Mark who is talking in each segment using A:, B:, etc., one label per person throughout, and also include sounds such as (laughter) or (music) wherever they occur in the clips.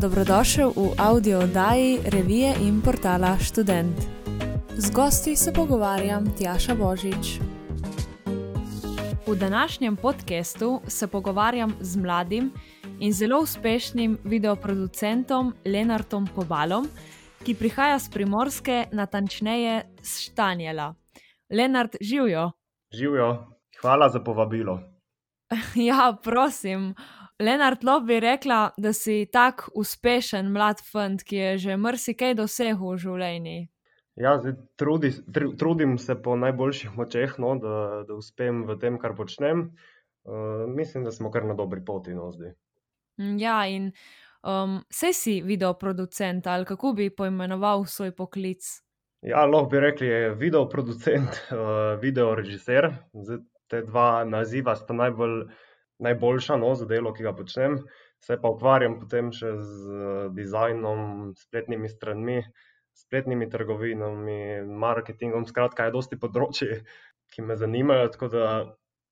A: dobrodošel v audio oddaji revije in portala Student. Z gosti se pogovarjam Tjaša Božič. V današnjem podkastu se pogovarjam z mladim in zelo uspešnim videoproducentom Lenartom Pobalom, ki prihaja z primorske, natančneje z Štanjela. Lenart, živijo.
B: Živijo, hvala za povabilo. (laughs)
A: Ja, prosim. Lenart Lob bi rekla, da si tak uspešen mlad fant, ki je že marsikaj dosegel v življenju.
B: Ja, zdaj, trudi, tr, trudim se po najboljših močeh, no, da, da uspem v tem, kar počnem. Uh, mislim, da smo kar na dobri poti no, zdaj.
A: Mm, ja, in um, vse si videoproducent ali kako bi poimenoval svoj poklic?
B: Ja, lahko bi rekli, da je videoproducent, uh, videorežiser. Zdaj, te dva naziva sta najbolj najboljša no, za delo, ki ga počnem. Se pa ukvarjam potem še z uh, dizajnom, spletnimi stranmi, spletnimi trgovinami, marketingom. Skratka, je dosti področji, ki me zanimajo, tako da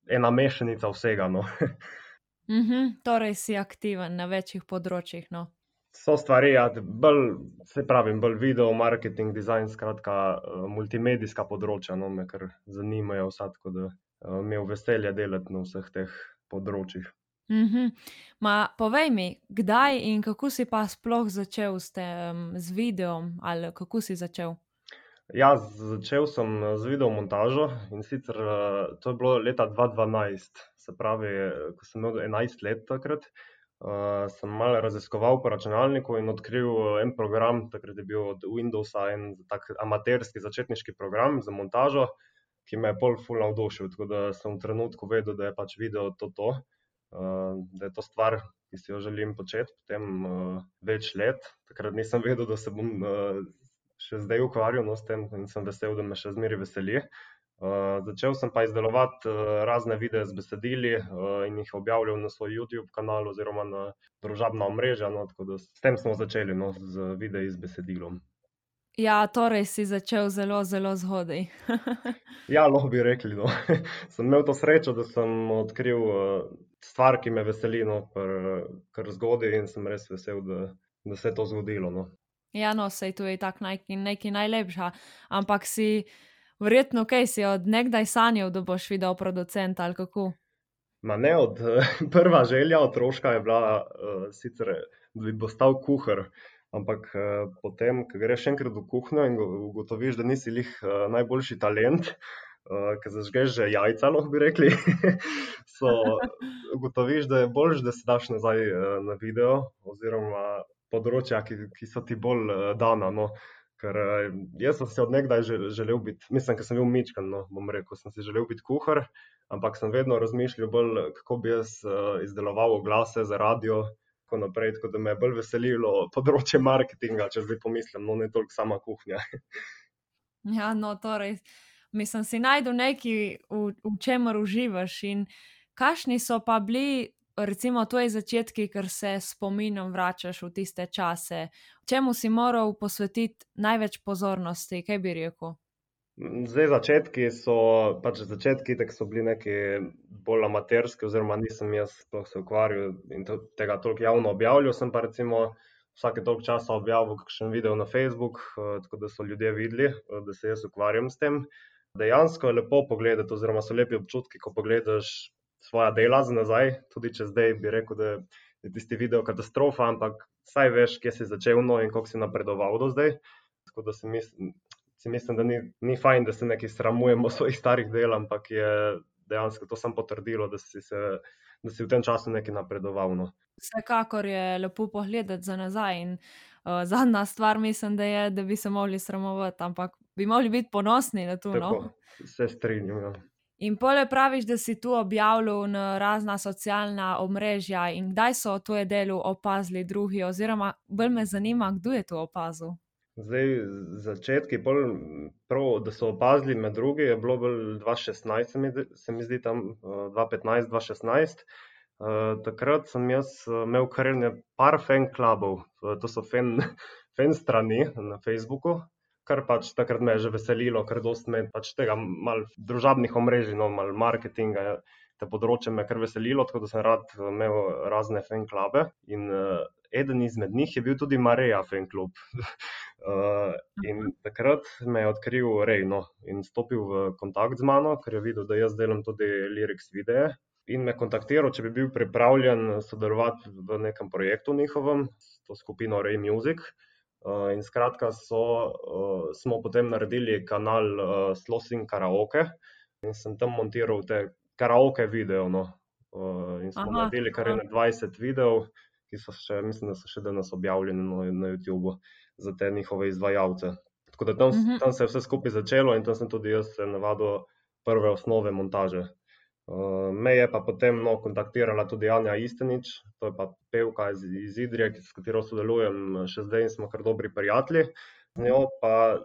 B: ena mešanica vsega. No. (laughs)
A: mm -hmm, torej si aktiven na večjih področjih. No.
B: So stvari, ja, bolj, se pravi, bolj video, marketing, dizajn, skratka, uh, multimedijska področja, no, me kar zanimajo vsa, tako da uh, mi je veselje delati na vseh teh področjih.
A: Mm -hmm. Ma, povej mi, kdaj in kako si pa sploh začel s, tem, z videom, ali kako si začel?
B: Ja, začel sem z video montažo in sicer to je bilo leta 2012, se pravi, ko sem imel 11 let takrat. Uh, sem malo raziskoval po računalniku in odkril en program, takrat je bil od Windowsa en tak amaterski začetniški program za montažo, uh, ki me je pol ful navdušil. Tako da sem v trenutku vedel, da je pač video to, to uh, da je to stvar, ki si jo želim početi potem uh, več let. Takrat nisem vedel, da se bom uh, še zdaj ukvarjal no, s tem in sem vesel, da me še zmeri veseli. Uh, začel sem pa izdelovati uh, razne videe z besedili uh, in jih objavljal na svoj YouTube kanal oziroma na družabna omrežja. No, s tem smo začeli no, z videi z besedilom.
A: Ja, torej si začel zelo, zelo zgodaj. (laughs)
B: ja, lahko bi rekli. No. (laughs) sem imel to srečo, da sem odkril uh, stvar, ki me veseli, no, kar zgodaj in sem res vesel, da, da se je to zgodilo. No.
A: Ja, no, sej tu je tako nekaj, nekaj najlepša. Ampak si verjetno, kaj si od nekdaj sanjal, da boš videl producent ali kako?
B: Ma ne, od, (laughs) prva želja otroška je bila uh, sicer, da bi postal kuhar. Ampak uh, potem, ko greš enkrat v kuhinjo in ugotoviš, da nisi jih uh, eh, najboljši talent, uh, eh, ki zažgeš že jajca, lahko bi rekli, (laughs) so, (laughs) ugotoviš, da je bolj, da se daš nazaj uh, na video oziroma področja, ki, ki so ti bolj uh, dana. No. Ker jaz sem si odnegdaj želel biti, mislim, da sem bil mičkan, no, bom rekel, sem si želel biti kuhar, ampak sem vedno razmišljal bolj, kako bi jaz izdeloval glase za radio tako naprej. Tako da me je bolj veselilo področje marketinga, če zdaj pomislim, no ne toliko sama kuhinja. (laughs)
A: ja, no, torej, mislim, si najdu nekaj, v, v čemer uživaš. In kakšni so pa bili, recimo, tvoji začetki, ker se spominom vračaš v tiste čase, čemu si moral posvetiti največ pozornosti, kaj bi rekel?
B: Zdaj, začetki so, pač začetki tako so bili neki bolj amaterski, oziroma nisem jaz se ukvarjal in to, tega toliko javno objavljal. Sem pa recimo vsake toliko časa objavil kakšen video na Facebook, uh, tako da so ljudje videli, uh, da se jaz ukvarjam s tem. Dejansko je lepo pogledati, oziroma so lepi občutki, ko pogledaš svoja dela za nazaj. Tudi če zdaj bi rekel, da je tisti video katastrofa, ampak saj veš, kje si začel no in koliko si napredoval do zdaj. Tako da se mislim si mislim, da ni, ni fajn, da se nekaj sramujemo (laughs) svojih starih del, ampak je dejansko to samo potrdilo, da si, se, da si v tem času nekaj napredoval. No.
A: Vsekakor je lepo pogledati za nazaj. In, uh, zadnja stvar, mislim, da je, da bi se mogli sramovati, ampak bi mogli biti ponosni na to. No?
B: Se strinjam. Ja.
A: In pole praviš, da si tu objavljal na razna socialna omrežja, in kdaj so to delo opazili drugi, oziroma bolj me zanima, kdo je to opazil.
B: Zdaj, začetki, bolj, prav, da so opazili med drugim, je bilo bolj 2016, se mi, se mi zdi tam 2015-2016. Uh, uh, takrat sem jaz uh, imel kar nekaj fan klubov, uh, to so fan, (laughs) fan strani na Facebooku, kar pač takrat me je že veselilo, ker dost me pač tega mal družabnih omrežij, no, mal marketinga te področje me kar veselilo, tako da sem rad imel razne fan klube. In uh, eden izmed njih je bil tudi Mareja fan klub. (laughs) uh, in takrat me je odkril Rejno in stopil v kontakt z mano, ker je videl, da jaz delam tudi liriks videe. In me kontaktiral, če bi bil pripravljen sodelovati v nekem projektu njihovem, to skupino Ray Music. Uh, in skratka, so, uh, smo potem naredili kanal uh, Slosin Karaoke in sem tam montiral te karaoke video. No. Uh, in smo aha, naredili kar 21 videov, ki so še, mislim, da so še danes objavljeni no, na YouTubu za te njihove izvajalce. Tako da tam, uh mhm. -huh. tam se je vse skupaj začelo in tam sem tudi jaz navadil prve osnove montaže. Uh, me je pa potem no, kontaktirala tudi Anja Istenič, to je pa pevka iz, iz Idrije, s katero sodelujem še zdaj in smo kar dobri prijatelji. Z njo pa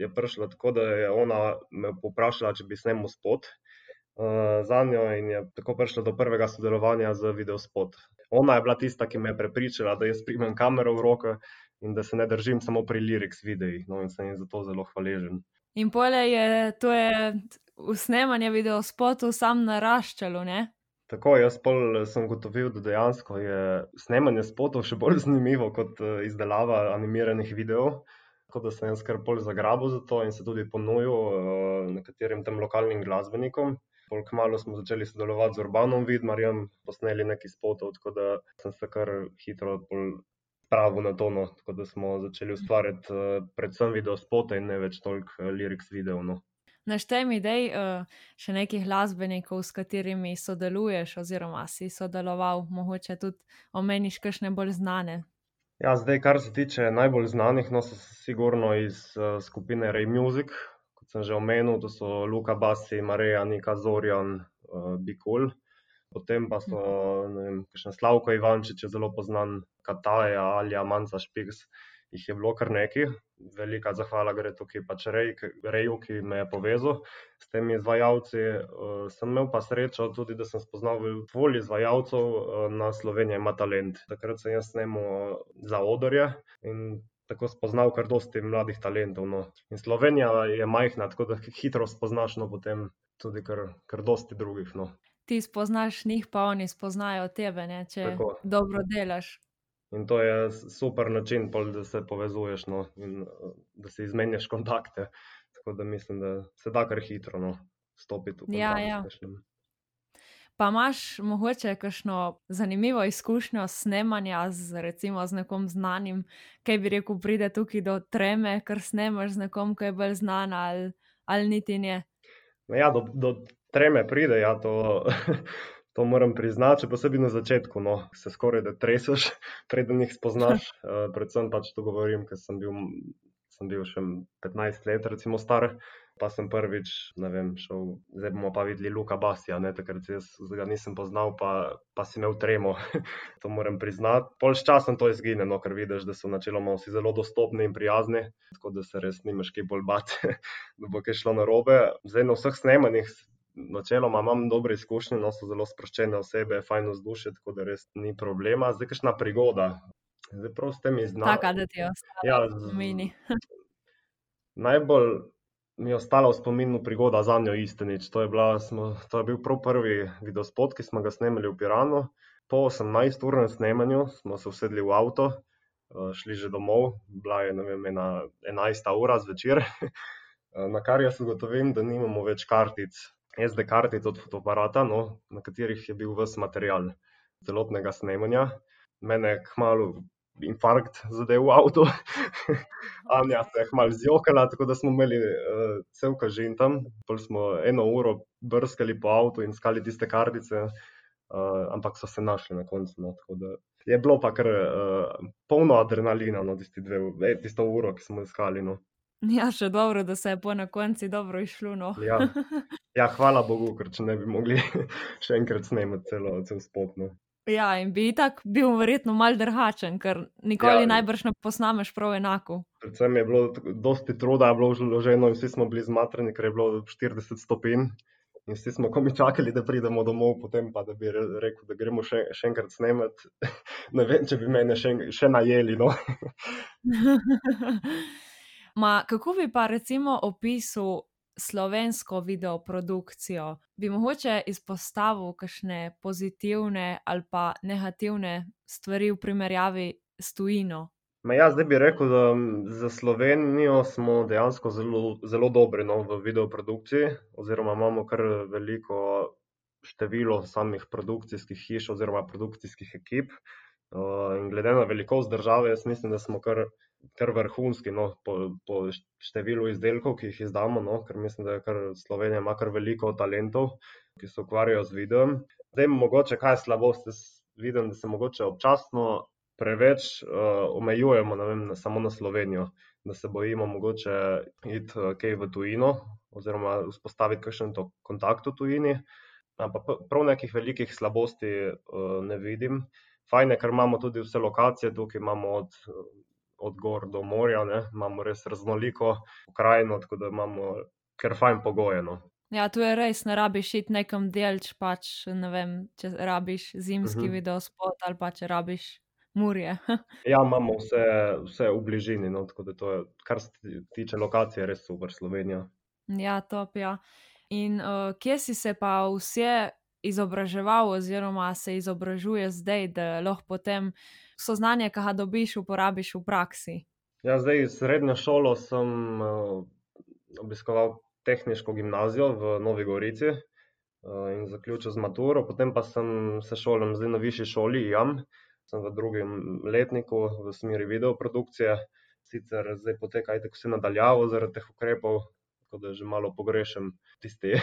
B: je prišlo tako, da je ona me poprašala, če bi snimil spot uh, za njo in je tako prišlo do prvega sodelovanja z videospot. Ona je bila tista, ki me je prepričala, da jaz primem kamero v roke in da se ne držim samo pri liriks videih. No, in sem jim za to zelo hvaležen.
A: In polje je, to je v snemanju videospotov sam naraščalo. Ne?
B: Tako, jaz sem gotovil, da dejansko je snemanje spotov še bolj (laughs) zanimivo kot eh, izdelava animiranih videov. Tako da sem jaz kar bolj zagrabil za to in se tudi ponudil uh, nekaterim tem lokalnim glasbenikom. Polk malo smo začeli sodelovati z Urbanom Vidmarjem, posneli nekaj spotov, tako da sem se kar hitro spravil na tono. Tako da smo začeli ustvarjati uh, predvsem video spote in ne več toliko liriks videov. No.
A: Naštej mi, je uh, še nekaj glasbenikov, s katerimi sodeluješ, oziroma si sodeloval, mogoče tudi omeniš kakšne bolj znane.
B: Ja, zdaj, kar se tiče najbolj znanih, no, so sigurno iz uh, skupine Ray Music, kot sem že omenil, to so Luka Bassi, Mareja, Nika Zorjan, uh, Bikul. Potem pa so, ne vem, še Slavko Ivančič, zelo znan, Kataja, Alja, Manca Špiks jih je bilo kar nekaj. Velika zahvala gre tukaj pač Reju, ki me je povezal s temi izvajalci. Uh, sem imel pa srečo tudi, da sem spoznal veliko izvajalcev uh, na Sloveniji, ima talent. Takrat sem jaz snimil za odorje in tako spoznal kar dosti mladih talentov. No. In Slovenija je majhna, tako da hitro spoznaš, no potem tudi kar, kar dosti drugih. No.
A: Ti spoznaš njih, pa oni spoznajo tebe, ne, če tako. dobro delaš.
B: In to je super način, pol, da se povezuješ no, in da si izmenjaš kontakte. Tako da mislim, da se da kar hitro no, stopiti v kontakt. Ja, ja.
A: Pa imaš mogoče kakšno zanimivo izkušnjo snemanja z, recimo, z nekom znanim, kaj bi rekel, pride tukaj do treme, ker snemaš z nekom, ki je bolj znan ali, ali niti ne.
B: No ja, do, do treme pride, ja, to. (laughs) To moram priznati, posebej na začetku, no, se skoraj da treseš, (laughs) preden jih spoznaš. Uh, (laughs) predvsem pač to govorim, ker sem bil, sem bil še 15 let, recimo star, pa sem prvič, ne vem, šel, zdaj bomo pa videli Luka Basija, ne, takrat jaz ga nisem poznal, pa, pa si imel tremo. to moram priznati. Pol s časom to izgine, no, ker vidiš, da so načeloma vsi zelo dostopni in prijazni, tako da se res nimaš kaj bolj bati, da bo kaj šlo na robe. Zdaj na vseh snemanjih načeloma imam dobre izkušnje, no so zelo sproščene osebe, fajn vzdušje, tako da res ni problema. Zdaj, kakšna prigoda. Zdaj, prav s tem iznajmi.
A: Tako da ti je ostalo ja, v meni. (laughs)
B: najbolj mi je ostala v spominu prigoda za njo istinič. To je, bila, smo, to je bil prav prvi videospot, ki smo ga snemali v Piranu. Po 18-urnem snemanju smo se usedli v avto, eh, šli že domov, bila je vem, ena 11. ura zvečer. (laughs) Na kar jaz ugotovim, da nimamo več kartic SD kartic od fotoaparata, no, na katerih je bil vse material celotnega snemanja. Mene je kmalo infarkt zadev v avtu, (laughs) Anja se je kmalo zjokala, tako da smo imeli uh, cel kažin tam. Pol smo eno uro brskali po avtu in skali tiste kartice, uh, ampak so se našli na koncu. No, je bilo pa kar uh, polno adrenalina, no, tisti dve, eh, tisto uro, ki smo iskali. No. (laughs)
A: Ja, še dobro, da se je po na koncu dobro išlo. No.
B: ja. (laughs) ja, hvala Bogu, ker če ne bi mogli (laughs) še enkrat snemati celo, celo spotno.
A: Ja, in bi tako bil verjetno mal drugačen, ker nikoli ja, najbrž ne posnameš prav enako.
B: Predvsem je bilo dosti truda, bilo vloženo in vsi smo bili zmatreni, ker je bilo 40 stopinj. In vsi smo komi čakali, da pridemo domov, potem pa da bi rekel, da gremo še, še enkrat snemati. ne vem, če bi me še, še najeli. No?
A: Ma, kako bi pa recimo opisal slovensko videoprodukcijo, bi mogoče izpostavil kakšne pozitivne ali pa negativne stvari v primerjavi s tujino?
B: Ma ja, zdaj bi rekel, da za Slovenijo smo dejansko zelo, zelo dobri no, v videoprodukciji, oziroma imamo kar veliko število samih produkcijskih hiš oziroma produkcijskih ekip. Uh, in glede na velikost države, jaz mislim, da smo kar, kar vrhunski no, po, po številu izdelkov, ki jih izdamo, no, ker mislim, da je kar Slovenija ima kar veliko talentov, ki se ukvarjajo z videom. Zdaj, mogoče kaj je slabost, jaz vidim, da se mogoče občasno preveč uh, omejujemo vem, samo na Slovenijo, da se bojimo mogoče iti uh, kaj v tujino oziroma vzpostaviti kakšen kontakt v tujini. Ampak prav nekih velikih slabosti uh, ne vidim. Fajn je, ker imamo tudi vse lokacije, tukaj imamo od, od gor do morja, ne? imamo res raznoliko krajino, tako da imamo kar fajn pogojeno.
A: Ja, tu je res, ne rabiš iti nekam delč, pač ne vem, če rabiš zimski uh mhm. -huh. video spot ali pa če rabiš Murje. (laughs)
B: ja, imamo vse, vse v bližini, no, tako da to je, kar se tiče lokacije, res super Slovenija.
A: Ja, top. Ja. In uh, kje si se pa vse izobraževal, oziroma se izobražuje zdaj, da lahko potem so znanje, ki ga dobiš, uporabiš v praksi?
B: Ja, zdaj srednjo šolo sem uh, obiskoval tehniško gimnazijo v Novi Gorici uh, in zaključil z maturo, potem pa sem se šolal zdaj na višji šoli, jam sem v drugem letniku v smeri videoprodukcije, sicer zdaj poteka tako vse nadaljavo zaradi teh ukrepov, tako da že malo pogrešam tisti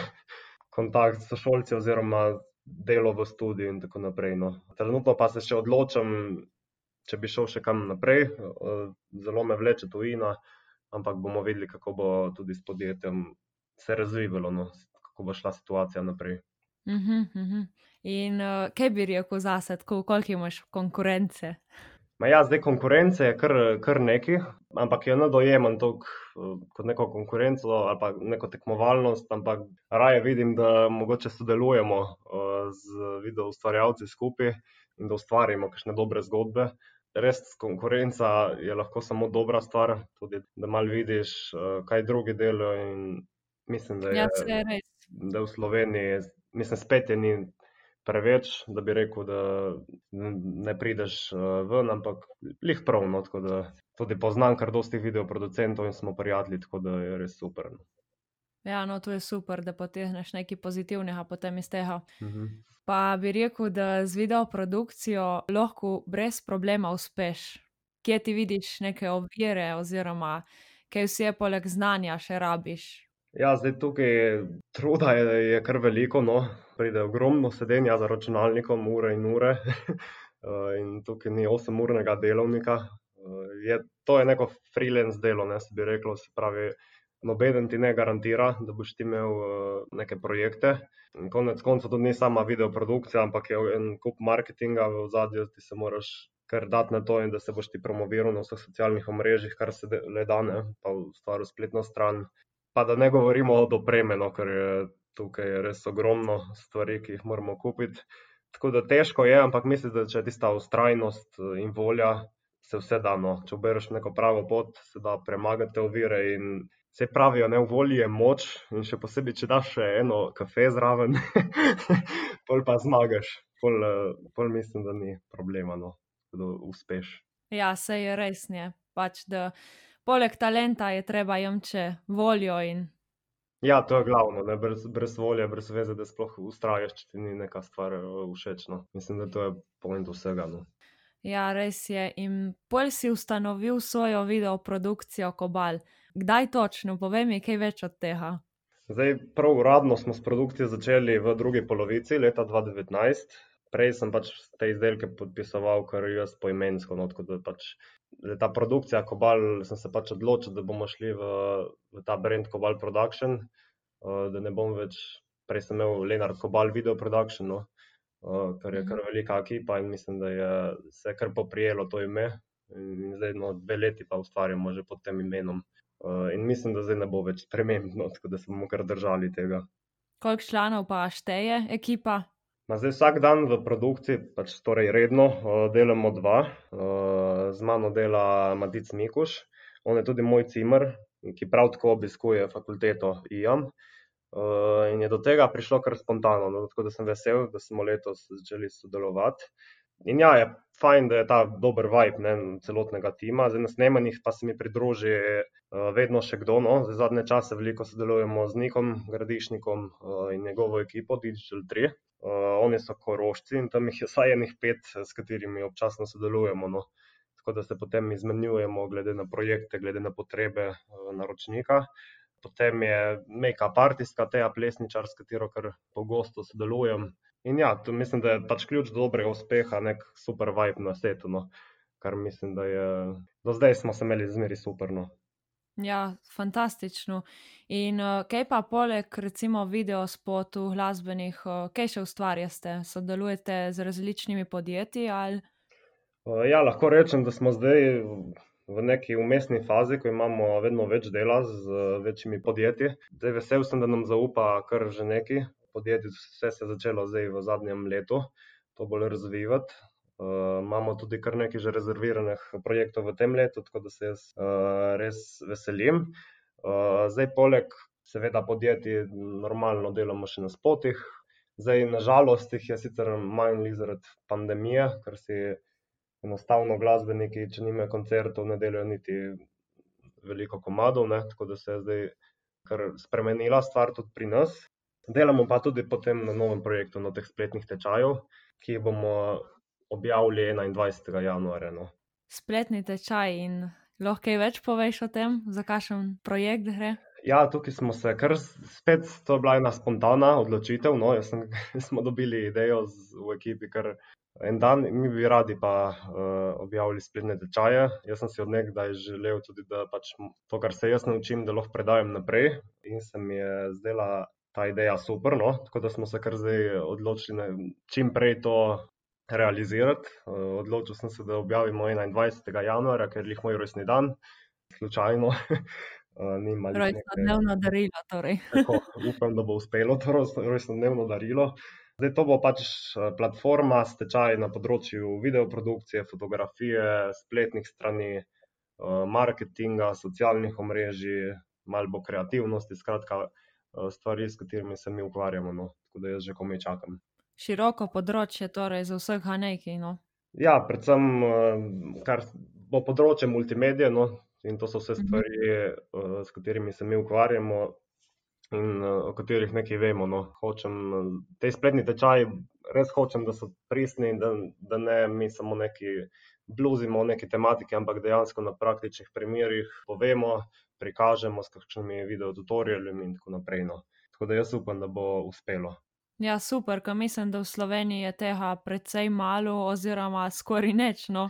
B: kontakt s šolci oziroma delo v studiu in tako naprej. No. Trenutno pa se še odločam, če bi šel še kam naprej, zelo me vleče tujina, ampak bomo videli, kako bo tudi s podjetjem se razvijalo, no, kako bo šla situacija naprej.
A: Uh -huh, uh -huh. In uh, kaj bi rekel zase, koliko imaš konkurence?
B: Ma ja, zdaj konkurence je kar, kar nekaj, ampak jo ne dojemam tako uh, kot neko konkurenco ali pa neko tekmovalnost, ampak raje vidim, da mogoče sodelujemo uh, z video ustvarjalci skupaj in da ustvarimo kakšne dobre zgodbe. Res konkurenca je lahko samo dobra stvar, tudi da malo vidiš, uh, kaj drugi delajo. Mislim, da je,
A: ja,
B: da v Sloveniji mislim, spet je ni preveč, da bi rekel, da ne prideš uh, ven, ampak lih prav. No, tudi poznam kar dosti videoproducentov in smo prijatelji, tako da je res super. No.
A: Ja, no, to je super, da potegneš nekaj pozitivnega potem iz tega. Uh mhm. -huh. Pa bi rekel, da z videoprodukcijo lahko brez problema uspeš. Kje ti vidiš neke ovire, oziroma kaj vse poleg znanja še rabiš?
B: Ja, zdaj tukaj truda, je, je kar veliko, no. pride ogromno sedenja za računalnikom, ure in ure. (laughs) Eh, in tukaj ni 8-urnega delovnika. Eh, je, to je neko freelance delo, ne se bi reklo. Se pravi, noben ti ne garantira, da boš ti imel eh, neke projekte. In konec koncev to ni sama videoprodukcija, ampak je en kup marketinga v zadju, ti se moraš kar dati na to in da se boš ti promoviral na vseh socialnih omrežjih, kar se le da, ne, pa v stvaru spletno stran. Pa da ne govorimo o dopremi, no, ker je tukaj res ogromno stvari, ki jih moramo kupiti. Tako da težko je, ampak mislim, da če tista ustrajnost eh, in volja, se vse da. No. Če obereš neko pravo pot, se da premagati ovire. Se pravijo, ne v volji je moč, in še posebej, če daš še eno kafe zraven, (laughs) pol pa zmagaš. Pol, eh, pol mislim, da ni problema, no, da uspeš.
A: Ja, se je res ne. Pač, da poleg talenta je treba jemče voljo. In...
B: Ja, to je glavno, ne? brez, brez volje, brez veze, da sploh ustraješ, če ti ni neka stvar eh, všeč. No? Mislim, da to je point vsega. No?
A: Ja, res je. In pol si ustanovil svojo videoprodukcijo Kobal. Kdaj točno, povej mi kaj več od tega?
B: Zdaj, prav uradno smo s produkcijo začeli v drugi polovici leta 2019. Prej sem pač te izdelke podpisoval, kar jaz poimensko, no, tako da pač ta produkcija Kobal, sem se pač odločil, da bomo šli v, v ta brand Kobal Production, uh, da ne bom več, prej sem imel Leonard Kobal Video Production, no, uh, kar je kar mhm. velika ekipa in mislim, da je se kar poprijelo to ime. In zdaj, no, dve leti pa ustvarjamo že pod tem imenom. Uh, in mislim, da zdaj ne bo več premembno, tako da se bomo kar držali tega.
A: Koliko članov pa šteje ekipa?
B: Ma zdaj vsak dan v produkciji, pač torej redno, delamo dva. Z mano dela Matic Mikuš, on je tudi moj cimer, ki prav tako obiskuje fakulteto IAM. Uh, in je do tega prišlo kar spontano, no, tako da sem vesel, da smo letos začeli sodelovati. In ja, je fajn, da je ta dober vibe ne, celotnega tima. Zdaj na snemanjih pa se mi pridruži uh, vedno še kdo. No. Zdaj zadnje čase veliko sodelujemo z Nikom Gradišnikom uh, in njegovo ekipo Digital 3. Uh, oni so korošci in tam jih je vsaj enih pet, s katerimi občasno sodelujemo. No. Tako da se potem izmenjujemo glede na projekte, glede na potrebe uh, naročnika. Potem je make-up artistka, teja plesničar, s katero kar pogosto sodelujem. In ja, to mislim, da je pač ključ do dobrega uspeha, nek super vibe na svetu. No. Kar mislim, da je do zdaj smo se imeli zmeri superno.
A: Ja, fantastično. In uh, kaj pa poleg, recimo, video spotov, glasbenih, uh, kaj še ustvarjate? Sodelujete z različnimi podjetji? Ali...
B: Uh, ja, lahko rečem, da smo zdaj v neki umestni fazi, ko imamo vedno več dela z uh, večjimi podjetji. Zdaj vesel sem, da nam zaupa kar že neki podjetij, vse se je začelo zdaj v zadnjem letu, to bolj razvijati. Uh, imamo tudi kar nekaj že rezerviranih projektov v tem letu, tako da se jaz uh, res veselim. Uh, zdaj, poleg seveda podjetij, normalno delamo še na spotih. Zdaj, nažalost, jih je sicer manj zaradi pandemije, ker si enostavno glasbeniki, če nimajo koncertov, ne delajo niti veliko komadov, ne? tako da se je zdaj kar spremenila stvar tudi pri nas. Delamo pa tudi potem na novem projektu, na teh spletnih tečajev, ki jih bomo objavili 21. januarja. No.
A: Spletni tečaj in lahko kaj več poveš o tem, za kakšen projekt gre?
B: Ja, tukaj smo se kar spet, to je bila ena spontana odločitev. No, sem, (laughs) smo dobili idejo z, v ekipi, ker en dan mi bi radi pa uh, objavili spletne tečaje. Jaz sem si od nekdaj želel tudi, da pač to, kar se jaz naučim, da lahko predajam naprej. In se mi je zdela ta ideja super. No? Tako da smo se kar zdaj odločili, da čim prej to realizirati. Eh, odločil sem se, da objavimo 21. januarja, ker je moj rojstni dan, slučajno. (laughs)
A: Eh, rojstno dnevno darilo. Torej. (laughs)
B: Tako, upam, da bo uspelo to rojstno dnevno darilo. Zdaj, to bo pač eh, platforma, stečaj na področju videoprodukcije, fotografije, spletnih strani, marketinga, socialnih omrežij, malo bo kreativnosti. Skratka, Eh, stvari, s katerimi se mi ukvarjamo. No. Tako da jaz že komaj čakam.
A: Široko področje, torej za vseh nekaj. No.
B: Ja, predvsem eh, kar bo področje multimedije. No. In to so vse mhm. stvari, uh, s katerimi se mi ukvarjamo in uh, o katerih nekaj vemo. No. Hočem, te spletni tečaji, res hočem, da so pristni in da, da ne mi samo neki bluzimo o neki tematiki, ampak dejansko na praktičnih primerih povemo, prikažemo s kakšnimi video tutoriali in tako naprej. No. Tako da jaz upam, da bo uspelo.
A: Ja, super, ker mislim, da v Sloveniji je tega precej malo, oziroma skoraj neč. No.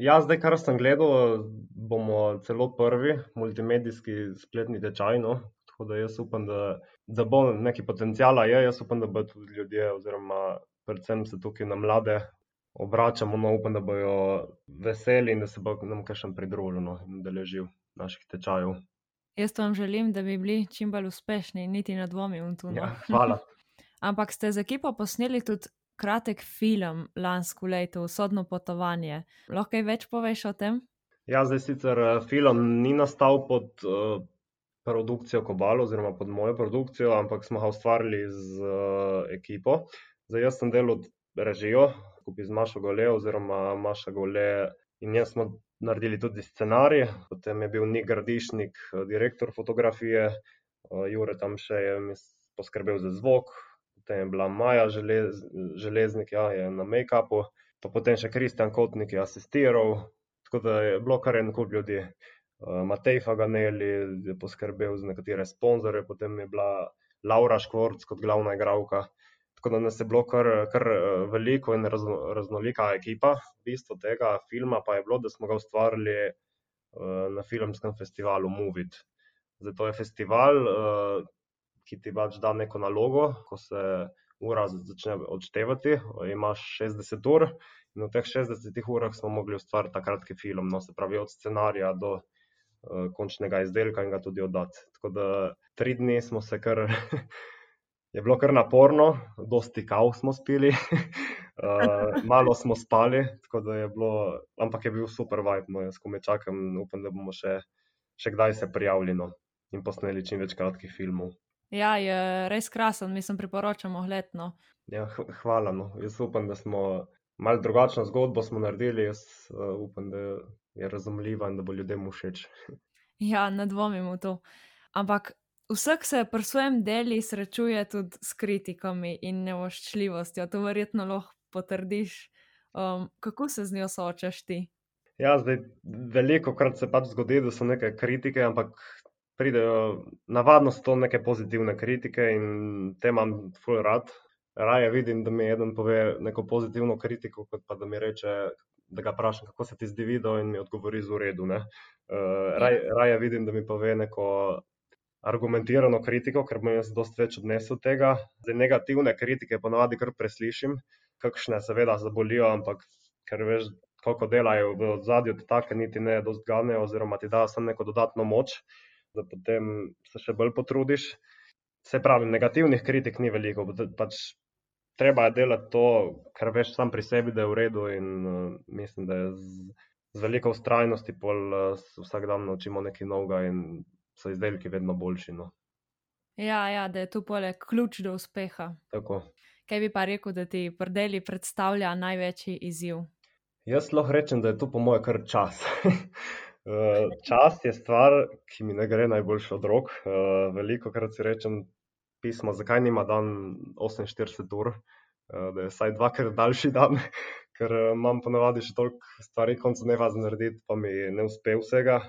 B: Ja, zdaj, kar sem gledal, bomo celo prvi multimedijski spletni tečaj. No. Tako da jaz upam, da, da bo nekaj potencijala. Je. Jaz upam, da bodo tudi ljudje, oziroma predvsem se tukaj na mlade obračamo. No, upam, da bodo veseli in da se bo nam kaj še pridružilo in da ležijo naših tečajev.
A: Jaz vam želim, da bi bili čim bolj uspešni, niti ne dvomim tu.
B: No. Ja, hvala. (laughs)
A: Ampak ste z ekipo posneli tudi kratek film lansko leto, Sodno potovanje. Lahko kaj več poveš o tem?
B: Ja, zdaj sicer eh, film ni nastal pod uh, produkcijo Kobalo, oziroma pod mojo produkcijo, ampak smo ga ustvarili z uh, ekipo. Zdaj, jaz sem delal režijo skupaj z Mašo Gole, oziroma Maša Gole in jaz smo naredili tudi scenarij, potem je bil Nik Gradišnik, eh, direktor fotografije, eh, Jure tam še je poskrbel za zvok, potem je bila Maja želez, Železnik, ja, je na make-upu, potem še Kristjan Kotnik je asistiral, tako da je bilo kar en kup ljudi. Eh, Matej Faganeli je poskrbel za nekatere sponzore, potem je bila Laura Škvorc kot glavna igralka. Tako da nas je bilo kar, kar eh, veliko in razno, raznolika ekipa. Bistvo tega filma pa je bilo, da smo ga ustvarili uh, na filmskem festivalu Movit. Zato je festival, ki ti pač da neko nalogo, ko se ura začne odštevati, imaš 60 ur in v teh 60 urah smo mogli ustvariti ta kratki film, no se pravi od scenarija do končnega izdelka in ga tudi oddati. Tako da tri dni smo se kar. (laughs) je bilo kar naporno, dosti kav smo spili, uh, (laughs) malo smo spali, tako da je bilo, ampak je bil super vibe, no, jaz ko me čakam, upam, da bomo še, še kdaj se prijavljeno in posneli čim več kratkih filmov.
A: Ja, je res krasen, mislim, priporočamo letno.
B: Ja, hvala. No. Jaz upam, da smo malo drugačno zgodbo naredili. Jaz uh, upam, da je razumljiva in da bo ljudem všeč. (laughs)
A: Ja, ne dvomim v to. Ampak vsak se pri svojem delu srečuje tudi s kritikami in nevoščljivostjo. To verjetno lahko potrdiš. Um, kako se z njo soočaš ti?
B: Ja, zdaj, veliko krat se pač zgodi, da so neke kritike, ampak pridejo, navadno so to neke pozitivne kritike in te imam full rad. Raje vidim, da mi eden pove neko pozitivno kritiko, kot pa da mi reče, da ga vprašam, kako se ti zdi video in mi odgovori z uredu. Uh, raje, raje vidim, da mi pove neko argumentirano kritiko, ker bom jaz dosti več odnesel tega. Zdaj, negativne kritike ponavadi kar preslišim, kakšne seveda zabolijo, ampak ker veš, koliko delajo v zadju, te take niti ne dosti ganejo oziroma ti dajo samo neko dodatno moč da potem se še bolj potrudiš. Se pravi, negativnih kritik ni veliko, pač treba je delati to, kar veš sam pri sebi, da je v redu in uh, mislim, da je z, z veliko ustrajnosti pol uh, vsak dan naučimo nekaj novega in so izdelki vedno boljši. No.
A: Ja, ja, da je to poleg ključ do uspeha.
B: Tako.
A: Kaj bi pa rekel, da ti prdeli predstavlja največji izziv?
B: Jaz lahko rečem, da je to po mojem kar čas. (laughs) Eh, čas je stvar, ki mi ne gre najboljši od rok. Eh, Veliko krat si rečem pismo, zakaj nima dan 48 ur, eh, da je vsaj dvakrat daljši (laughs) dan, ker imam ponavadi še toliko stvari, koncu ne vas narediti, pa mi ne uspe vsega.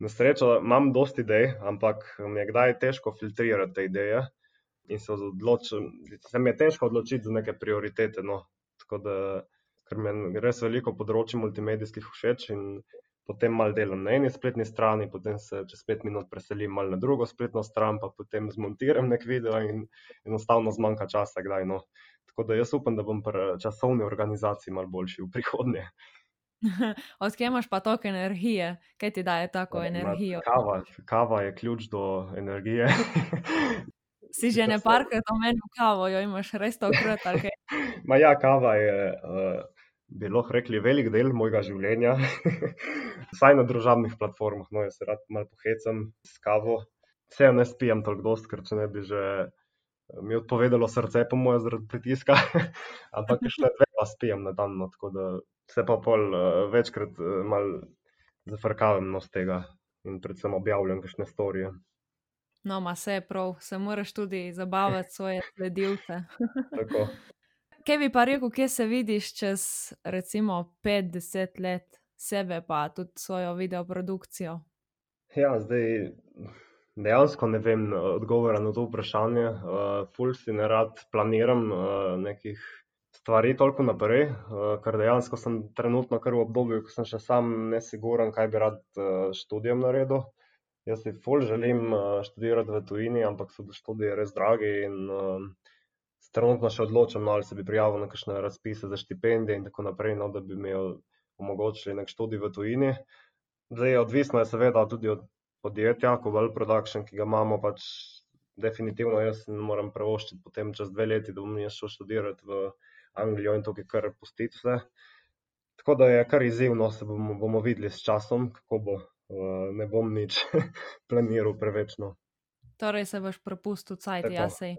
B: Na srečo imam dosti idej, ampak mi je kdaj težko filtrirati te ideje in se odločiti. Se mi je težko odločiti za neke prioritete. No. Tako da, ker mi je res veliko področji multimedijskih všeč in potem malo delam na eni spletni strani, potem se čez pet minut preselim malo na drugo spletno stran, pa potem zmontiram nek video in enostavno zmanjka časa, kdaj no. Tako da jaz upam, da bom pri časovni organizaciji malo boljši v prihodnje. (laughs)
A: Odkje imaš pa toliko energije, kaj ti daje tako ja, energijo?
B: Kava, kava je ključ do energije. (laughs)
A: si že ne parkrat omenil kavo, jo imaš res tokrat. (laughs)
B: Ma ja, kava je. Uh, bi lahko rekli, velik del mojega življenja, (laughs) vsaj na družabnih platformah. No, jaz se rad malo pohecam s kavo. Vse ne spijem toliko dost, ker če ne bi že eh, mi odpovedalo srce, po mojem, zaradi pritiska. (laughs) Ampak (laughs) še dve pa spijem na dan, no, tako da se pa pol uh, večkrat uh, mal zafrkavim no z tega in predvsem objavljam kakšne storije.
A: No, ma se prav, se moraš tudi zabavati svoje sledilce.
B: tako.
A: Kaj bi pa rekel, kje se vidiš čez recimo 5-10 let sebe, pa tudi svojo videoprodukcijo?
B: Ja, zdaj dejansko ne vem odgovora na to vprašanje. Uh, ful si ne rad planiram uh, nekih stvari toliko naprej, uh, ker dejansko sem trenutno kar v obdobju, ko sem še sam nesiguren, kaj bi rad uh, študijem naredil. Jaz si ful želim uh, študirati v tujini, ampak so študije res dragi in uh, trenutno še odločam, no, ali se bi prijavil na kakšne razpise za štipendije in tako naprej, no, da bi mi omogočili nek študij v tujini. Zdaj, odvisno je seveda tudi od podjetja, ko Well Production, ki ga imamo, pač definitivno jaz ne morem prevoščiti potem čez dve leti, da bom jaz šel študirati v Anglijo in tukaj kar pustiti vse. Tako da je kar izzivno, se bomo, bomo videli s časom, kako bo. Uh, ne bom nič (laughs) planiral prevečno.
A: Torej, se boš propustil, cajt, jaz sej.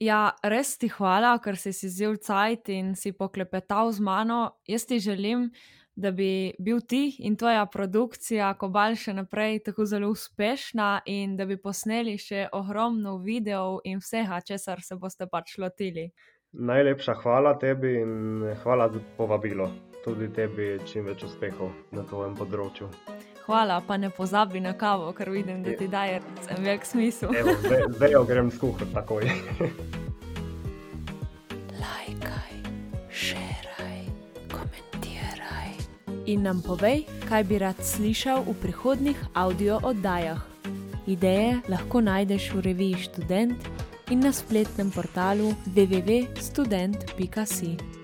A: Ja, res ti hvala, ker si si vzel cajt in si poklepetal z mano. Jaz ti želim, da bi bil ti in tvoja produkcija Kobal še naprej tako zelo uspešna in da bi posneli še ogromno videov in vsega, česar se boste pač lotili.
B: Najlepša hvala tebi in hvala za povabilo. Tudi tebi čim več uspehov na tvojem področju
A: hvala, pa ne pozabi na kavo, ker vidim, da ti daje velik smisel.
B: Zdaj jo grem skuhati takoj.
A: Lajkaj, šeraj, komentiraj. In nam povej, kaj bi rad slišal v prihodnih audio oddajah. Ideje lahko najdeš v reviji Student in na spletnem portalu www.student.com.